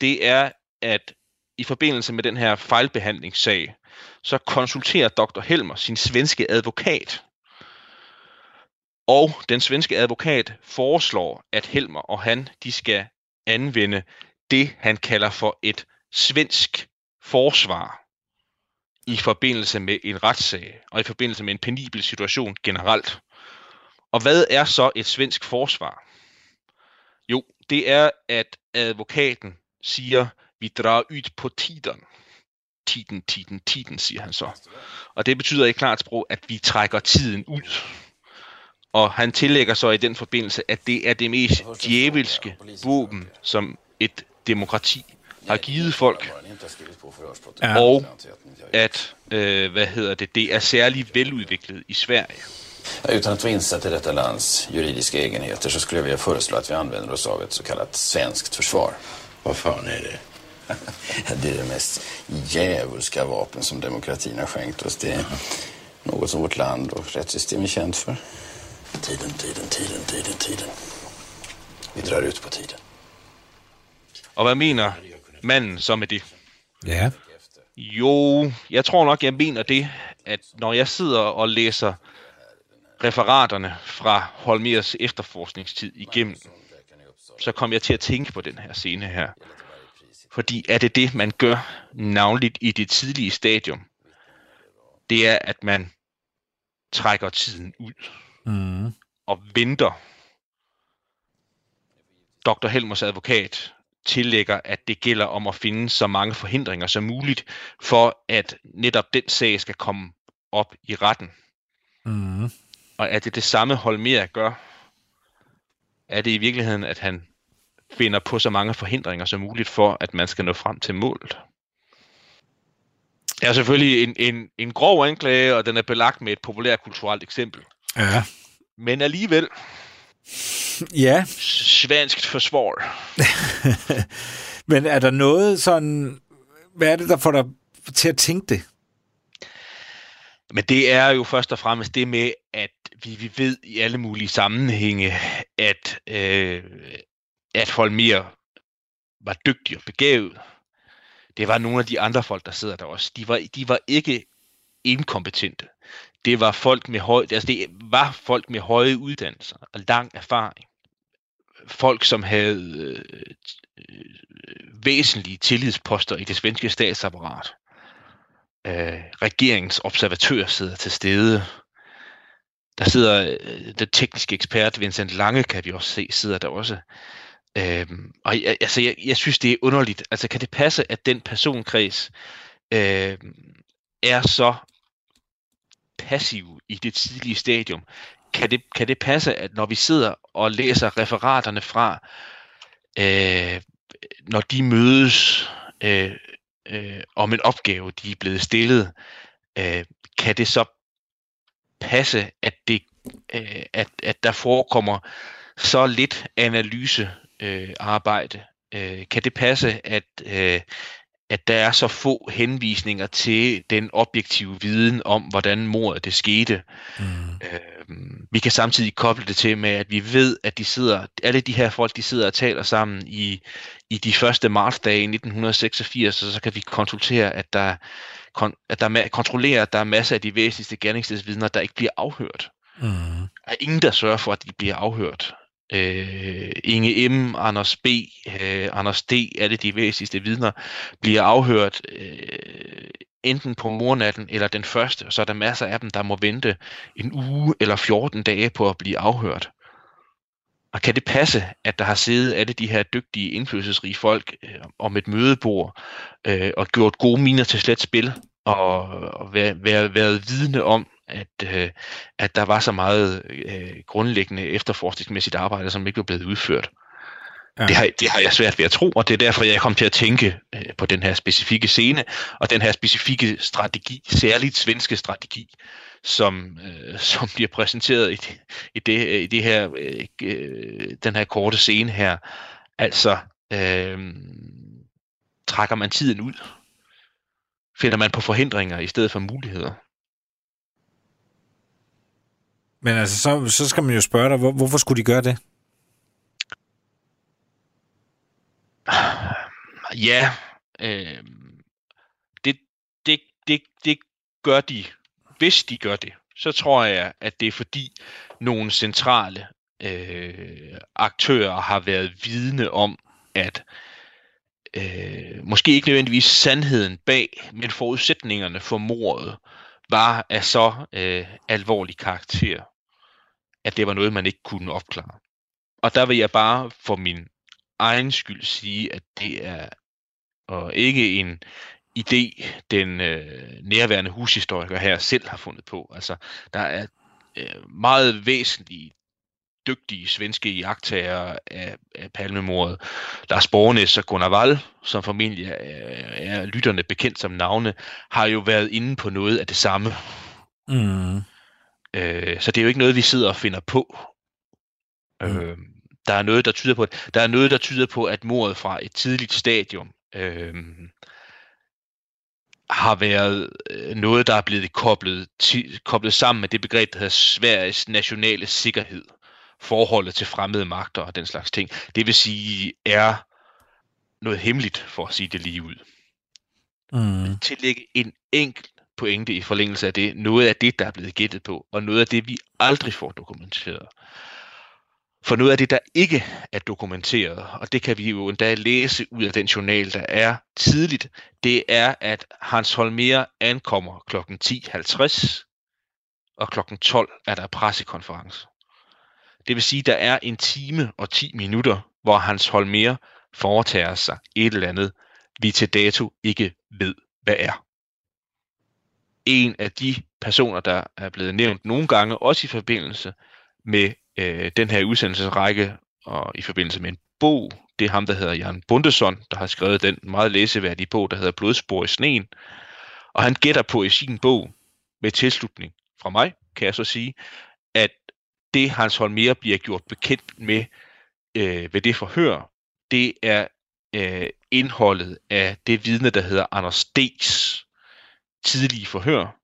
det er, at i forbindelse med den her fejlbehandlingssag, så konsulterer Dr. Helmer sin svenske advokat. Og den svenske advokat foreslår, at Helmer og han, de skal anvende det, han kalder for et svensk forsvar i forbindelse med en retssag og i forbindelse med en penibel situation generelt. Og hvad er så et svensk forsvar? Jo, det er, at advokaten siger, vi drar ud på tiden. Tiden, tiden, tiden, siger han så. Og det betyder i klart sprog, at vi trækker tiden ud. Og han tillægger så i den forbindelse, at det er det mest djævelske våben, som et demokrati har givet folk, ja. og at øh, hvad hedder det, det er særligt veludviklet i Sverige. Utan att vara insatt i detta lands juridiska egenheter så skulle jag vilja föreslå att vi använder oss av ett så kallat svenskt försvar. Vad fan är det? det är det mest djävulska vapen som demokratin har skänkt oss. Det är något som vårt land och rättssystem är känt för. Tiden, tiden, tiden, tiden, tiden. Vi drar ut på tiden. Og hvad mener manden så med det? Ja. Jo, jeg tror nok, jeg mener det, at når jeg sidder og læser referaterne fra Holmers efterforskningstid igennem, så kom jeg til at tænke på den her scene her. Fordi er det det, man gør navnligt i det tidlige stadium? Det er, at man trækker tiden ud mm. og venter. Dr. Helmers advokat tillægger, at det gælder om at finde så mange forhindringer som muligt, for at netop den sag skal komme op i retten. Mm. Og er det det samme Holmer gør er det i virkeligheden, at han finder på så mange forhindringer som muligt for, at man skal nå frem til målet. Det er selvfølgelig en, en, en grov anklage, og den er belagt med et populært kulturelt eksempel. Ja. Men alligevel, Ja, svensk forsvar. men er der noget sådan... Hvad er det, der får dig til at tænke det? Men det er jo først og fremmest det med, at vi, vi ved i alle mulige sammenhænge, at, øh, at Holmer var dygtig og begavet. Det var nogle af de andre folk, der sidder der også. De var, de var ikke inkompetente. Det var folk med høj, altså det var folk med høje uddannelser og lang erfaring. Folk, som havde øh, øh, væsentlige tillidsposter i det svenske statsapparat. Øh, regeringens observatør sidder til stede. Der sidder øh, den tekniske ekspert Vincent Lange, kan vi også se, sidder der også. Øhm, og jeg, altså, jeg, jeg synes, det er underligt. Altså, kan det passe, at den personkreds øh, er så passiv i det tidlige stadium? Kan det, kan det passe, at når vi sidder og læser referaterne fra, øh, når de mødes øh, øh, om en opgave, de er blevet stillet, øh, kan det så passe, at, det, øh, at, at der forekommer så lidt analyse øh, arbejde. Øh, kan det passe, at, øh, at der er så få henvisninger til den objektive viden om, hvordan mordet det skete? Mm. Øh, vi kan samtidig koble det til med, at vi ved, at de sidder, alle de her folk, de sidder og taler sammen i, i de første martsdage i 1986, og så kan vi konsultere, at der, kon, at der er, kontrollere, at der er masser af de væsentligste gerningsstedsvidner, der ikke bliver afhørt. Mm. Der er ingen, der sørger for, at de bliver afhørt. Øh, Inge M., Anders B., øh, Anders D., alle de væsentligste vidner, bliver afhørt øh, enten på mornatten eller den første, og så er der masser af dem, der må vente en uge eller 14 dage på at blive afhørt. Og kan det passe, at der har siddet alle de her dygtige, indflydelsesrige folk øh, om et mødebord øh, og gjort gode miner til slet spil og, og været, været, været vidne om, at, øh, at der var så meget øh, grundlæggende efterforskningsmæssigt arbejde, som ikke blev blevet udført. Ja. Det, har, det har jeg svært ved at tro, og det er derfor, jeg kom til at tænke øh, på den her specifikke scene, og den her specifikke strategi, særligt svenske strategi, som, øh, som bliver præsenteret i, det, i, det, i det her, øh, øh, den her korte scene her. Altså, øh, trækker man tiden ud? Finder man på forhindringer i stedet for muligheder? Men altså, så, så skal man jo spørge dig, hvor, hvorfor skulle de gøre det? Ja, øh, det, det, det, det gør de. Hvis de gør det, så tror jeg, at det er fordi nogle centrale øh, aktører har været vidne om, at øh, måske ikke nødvendigvis sandheden bag, men forudsætningerne for mordet var af så øh, alvorlig karakter, at det var noget, man ikke kunne opklare. Og der vil jeg bare for min egen skyld sige, at det er og ikke en idé, den øh, nærværende hushistoriker her selv har fundet på. Altså, der er øh, meget væsentlige dygtige svenske jagttager af, af palmemordet. Lars Bornes og Gunnar Wall, som formentlig er, er lytterne bekendt som navne, har jo været inde på noget af det samme. Mm. Øh, så det er jo ikke noget, vi sidder og finder på. Mm. Øh, der er noget, der tyder på, der er noget, der tyder på, at mordet fra et tidligt stadium øh, har været øh, noget, der er blevet koblet, ti, koblet sammen med det begreb, der hedder Sveriges nationale sikkerhed, forholdet til fremmede magter og den slags ting. Det vil sige, er noget hemmeligt, for at sige det lige ud. Mm. Tillægge en enkelt pointe i forlængelse af det, noget af det, der er blevet gættet på, og noget af det, vi aldrig får dokumenteret. For noget af det, der ikke er dokumenteret, og det kan vi jo endda læse ud af den journal, der er tidligt, det er, at Hans Holmer ankommer kl. 10.50, og kl. 12 er der pressekonference. Det vil sige, at der er en time og 10 minutter, hvor Hans Holmer foretager sig et eller andet, vi til dato ikke ved, hvad er. En af de personer, der er blevet nævnt nogle gange, også i forbindelse med øh, den her udsendelsesrække og i forbindelse med en bog. Det er ham, der hedder Jan Bundesson, der har skrevet den meget læseværdige bog, der hedder Blodspor i sneen. Og han gætter på i sin bog, med tilslutning fra mig, kan jeg så sige, at det Hans Holmer bliver gjort bekendt med øh, ved det forhør, det er øh, indholdet af det vidne, der hedder Anders D's tidlige forhør.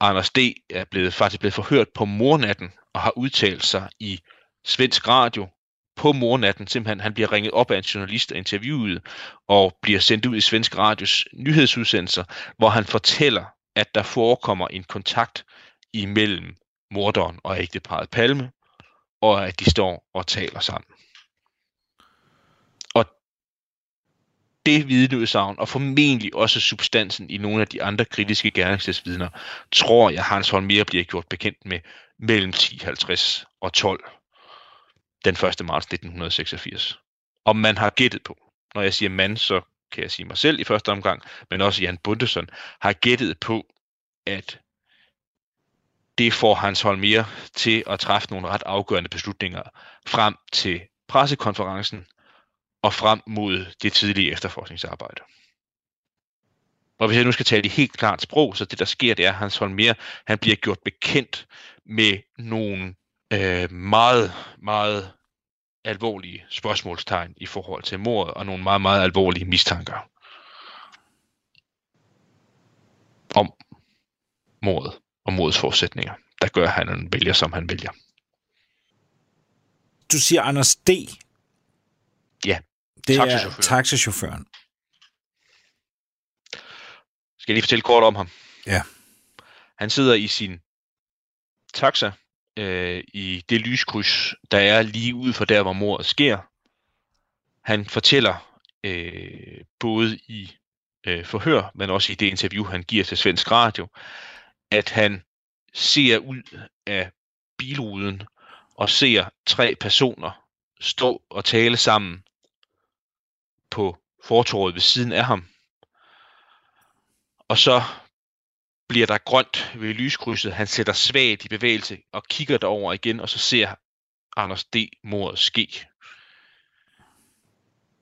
Anders D. er blevet, faktisk blevet forhørt på mornatten og har udtalt sig i svensk radio på mornatten. Simpelthen, han bliver ringet op af en journalist og interviewet og bliver sendt ud i svensk radios nyhedsudsendelser, hvor han fortæller, at der forekommer en kontakt imellem morderen og ægteparet Palme, og at de står og taler sammen. Det vidneudsagn, og formentlig også substansen i nogle af de andre kritiske gerningsvidner, tror jeg, Hans Holmer bliver gjort bekendt med mellem 10.50 og 12 den 1. marts 1986. Og man har gættet på, når jeg siger man, så kan jeg sige mig selv i første omgang, men også Jan Bundesson, har gættet på, at det får Hans Holmer til at træffe nogle ret afgørende beslutninger frem til pressekonferencen og frem mod det tidlige efterforskningsarbejde. Og hvis jeg nu skal tale i helt klart sprog, så det der sker, det er, at Hans Holmer, han bliver gjort bekendt med nogle øh, meget, meget alvorlige spørgsmålstegn i forhold til mordet, og nogle meget, meget alvorlige mistanker om mordet og modets forudsætninger, der gør, at han vælger, som han vælger. Du siger Anders D. Ja, Det er taxachaufføren. taxachaufføren. Skal jeg lige fortælle kort om ham? Ja. Han sidder i sin taxa øh, i det lyskryds, der er lige ude for der, hvor mordet sker. Han fortæller øh, både i øh, forhør, men også i det interview, han giver til Svensk Radio, at han ser ud af bilruden og ser tre personer stå og tale sammen på fortorvet ved siden af ham. Og så bliver der grønt ved lyskrydset. Han sætter svagt i bevægelse og kigger derover igen, og så ser Anders D. mordet ske.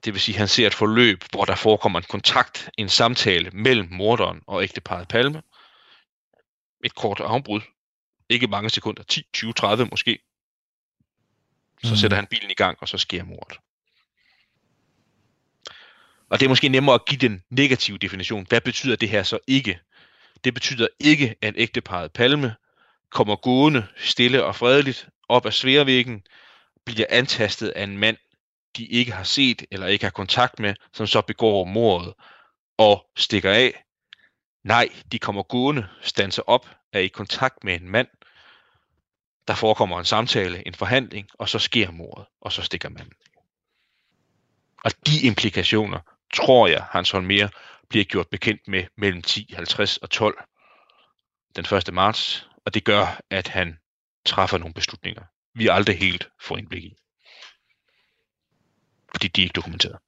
Det vil sige, at han ser et forløb, hvor der forekommer en kontakt, en samtale mellem morderen og ægteparet Palme. Et kort afbrud. Ikke mange sekunder, 10, 20, 30 måske. Så Mhm. sætter han bilen i gang, og så sker mordet. Og det er måske nemmere at give den negative definition. Hvad betyder det her så ikke? Det betyder ikke, at ægteparet Palme kommer gående stille og fredeligt op ad sværvæggen, bliver antastet af en mand, de ikke har set eller ikke har kontakt med, som så begår mordet og stikker af. Nej, de kommer gående, standser op, er i kontakt med en mand, der forekommer en samtale, en forhandling, og så sker mordet, og så stikker manden. Og de implikationer, tror jeg, Hans Holmer bliver gjort bekendt med mellem 10.50 og 12 den 1. marts, og det gør, at han træffer nogle beslutninger, vi aldrig helt får indblik i. Fordi de er ikke dokumenteret.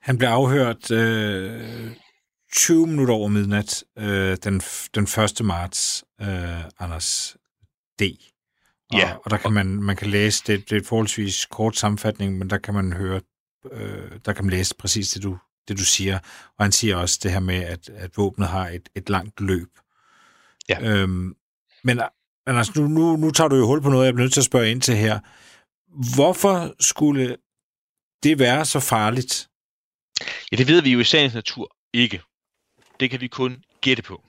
Han blev afhørt øh, 20 minutter over midnat øh, den, den 1. marts, øh, Anders D. Og, Ja. og der kan man, man kan læse, det, det er forholdsvis kort sammenfatning, men der kan man høre, øh, der kan man læse præcis det du, det, du siger. Og han siger også det her med, at, at våbnet har et, et langt løb. Ja. Øhm, men men altså, nu, nu, nu tager du jo hul på noget, jeg bliver nødt til at spørge ind til her. Hvorfor skulle det være så farligt? Ja, det ved vi jo i sagens natur ikke. Det kan vi kun gætte på.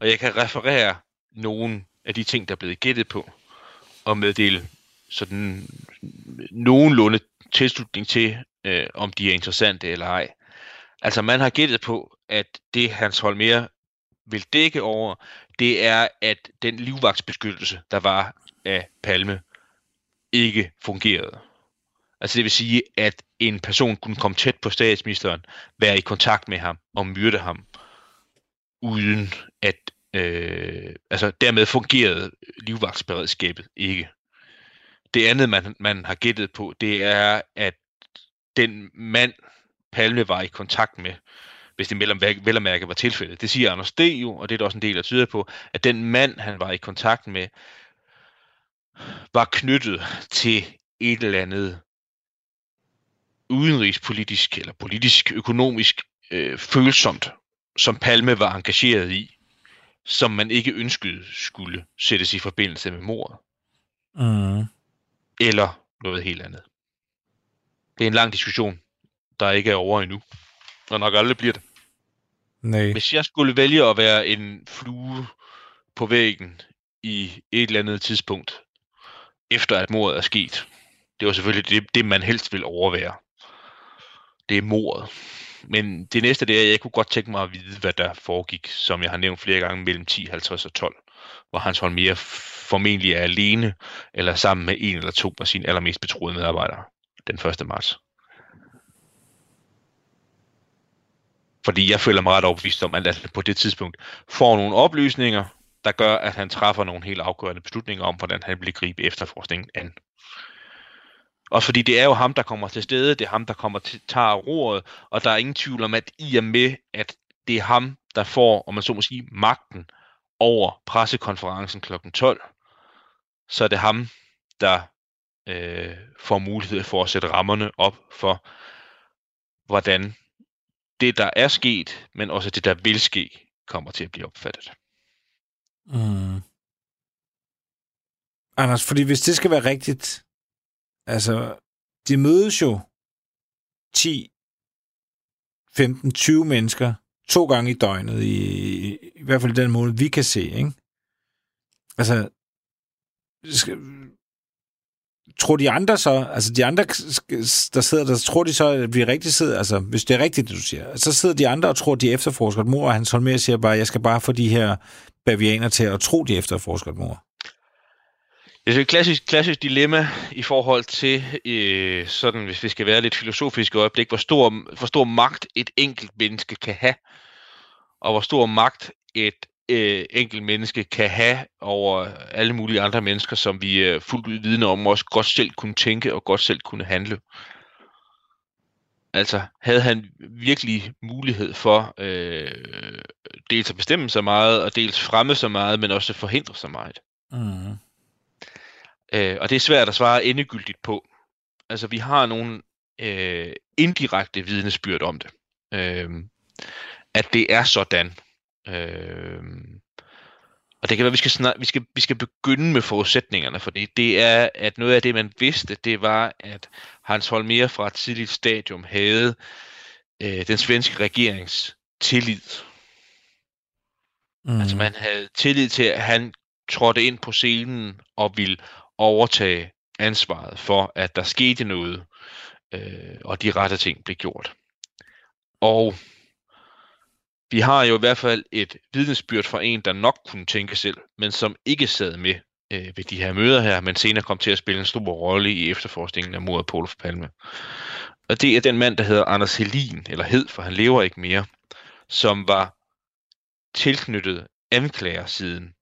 Og jeg kan referere nogle af de ting, der er blevet gættet på, og meddele sådan nogenlunde tilslutning til, øh, om de er interessante eller ej. Altså man har gættet på, at det Hans Holmer vil dække over, det er, at den livvagtsbeskyttelse, der var af Palme, ikke fungerede. Altså det vil sige, at en person kunne komme tæt på statsministeren, være i kontakt med ham og myrde ham, uden at, øh, altså dermed fungerede livvagtsberedskabet ikke. Det andet, man, man har gættet på, det er, at den mand, Palme var i kontakt med, hvis det mellem, vel at mærke var tilfældet. Det siger Anders D. jo, og det er der også en del, der tyder på, at den mand, han var i kontakt med, var knyttet til et eller andet udenrigspolitisk eller politisk økonomisk øh, følsomt, som Palme var engageret i, som man ikke ønskede skulle sættes i forbindelse med mordet. Mm. Eller noget helt andet. Det er en lang diskussion, der ikke er over endnu, og nok aldrig bliver det. Nej. Hvis jeg skulle vælge at være en flue på væggen i et eller andet tidspunkt, efter at mordet er sket, det var selvfølgelig det, det man helst vil overvære. Det er mordet. Men det næste det er, at jeg kunne godt tænke mig at vide, hvad der foregik, som jeg har nævnt flere gange, mellem 10, 50 og 12. Hvor Hans Holmier formentlig er alene, eller sammen med en eller to af sine allermest betroede medarbejdere den 1. marts. Fordi jeg føler mig ret overbevist om, at han på det tidspunkt får nogle oplysninger, der gør, at han træffer nogle helt afgørende beslutninger om, hvordan han vil gribe efterforskningen an. Også fordi det er jo ham, der kommer til stede, det er ham, der kommer til tager roret, og der er ingen tvivl om, at i og med, at det er ham, der får, om man så må sige, magten over pressekonferencen kl. 12, så er det ham, der øh, får mulighed for at sætte rammerne op for, hvordan det, der er sket, men også det, der vil ske, kommer til at blive opfattet. Mm. Anders, fordi hvis det skal være rigtigt, altså, de mødes jo 10, 15, 20 mennesker to gange i døgnet, i, i hvert fald den måde, vi kan se, ikke? Altså, tror de andre så, altså de andre, der sidder der, tror de så, at vi rigtig sidder, altså hvis det er rigtigt, det du siger, så sidder de andre og tror, at de efterforsker et mor, og Hans Holmer siger bare, jeg skal bare få de her bavianer til at tro, de efterforsker et mor. Det er et klassisk, klassisk dilemma i forhold til, øh, sådan, hvis vi skal være lidt filosofiske øjeblik, hvor stor, hvor stor magt et enkelt menneske kan have, og hvor stor magt et øh, enkelt menneske kan have over alle mulige andre mennesker, som vi er fuldt ud vidne om, også godt selv kunne tænke og godt selv kunne handle. Altså, havde han virkelig mulighed for øh, dels at bestemme så meget, og dels fremme så meget, men også forhindre så meget? Mm. Øh, og det er svært at svare endegyldigt på. Altså, vi har nogle øh, indirekte vidnesbyrd om det. Øh, at det er sådan. Øh, og det kan være, at vi skal, snak, vi, skal, vi skal begynde med forudsætningerne, fordi det er, at noget af det, man vidste, det var, at Hans Holmer fra et tidligt stadium havde øh, den svenske regerings tillid. Mm. Altså man havde tillid til, at han trådte ind på scenen og ville overtage ansvaret for, at der skete noget, øh, og de rette ting blev gjort. Og vi har jo i hvert fald et vidnesbyrd fra en, der nok kunne tænke selv, men som ikke sad med øh, ved de her møder her, men senere kom til at spille en stor rolle i efterforskningen af mordet på Olof Palme. Og det er den mand, der hedder Anders Helin, eller hed, for han lever ikke mere, som var tilknyttet anklagersiden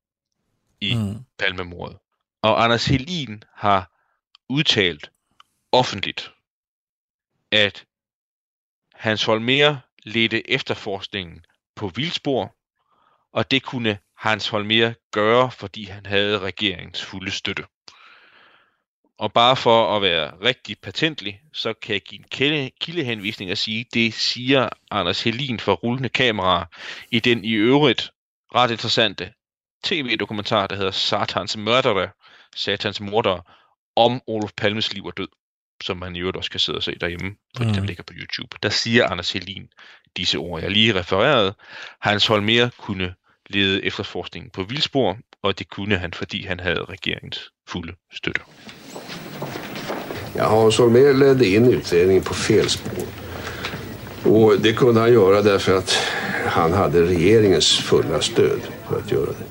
i mm. Palmemordet. Og Anders Helin har udtalt offentligt, at Hans Holmer ledte efterforskningen på vildspor, og det kunne Hans Holmer gøre, fordi han havde regeringens fulde støtte. Og bare for at være rigtig patentlig, så kan jeg give en kildehenvisning og sige, det siger Anders Helin for rullende kamera i den i øvrigt ret interessante tv-dokumentar, der hedder Satans Mørdere, Satans Mordere, om Olof Palmes liv og død, som man i øvrigt også kan sidde og se derhjemme, fordi mm. den ligger på YouTube. Der siger Anders Helin disse ord, jeg lige refererede. Hans Holmer kunne lede efterforskningen på vildspor, og det kunne han, fordi han havde regeringens fulde støtte. Ja, Hans Holmer ledde in utredningen på fel spår. Och det kunde han göra därför att han hade regeringens fulla stöd för att göra det.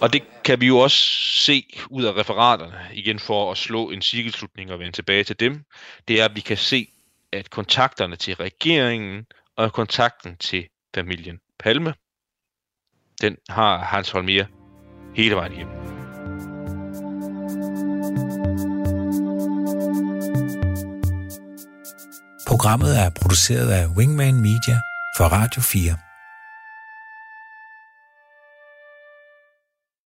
Og det kan vi jo også se ud af referaterne, igen for at slå en cirkelslutning og vende tilbage til dem, det er, at vi kan se, at kontakterne til regeringen og kontakten til familien Palme, den har Hans Holmer hele vejen hjem. Programmet er produceret af Wingman Media for Radio 4.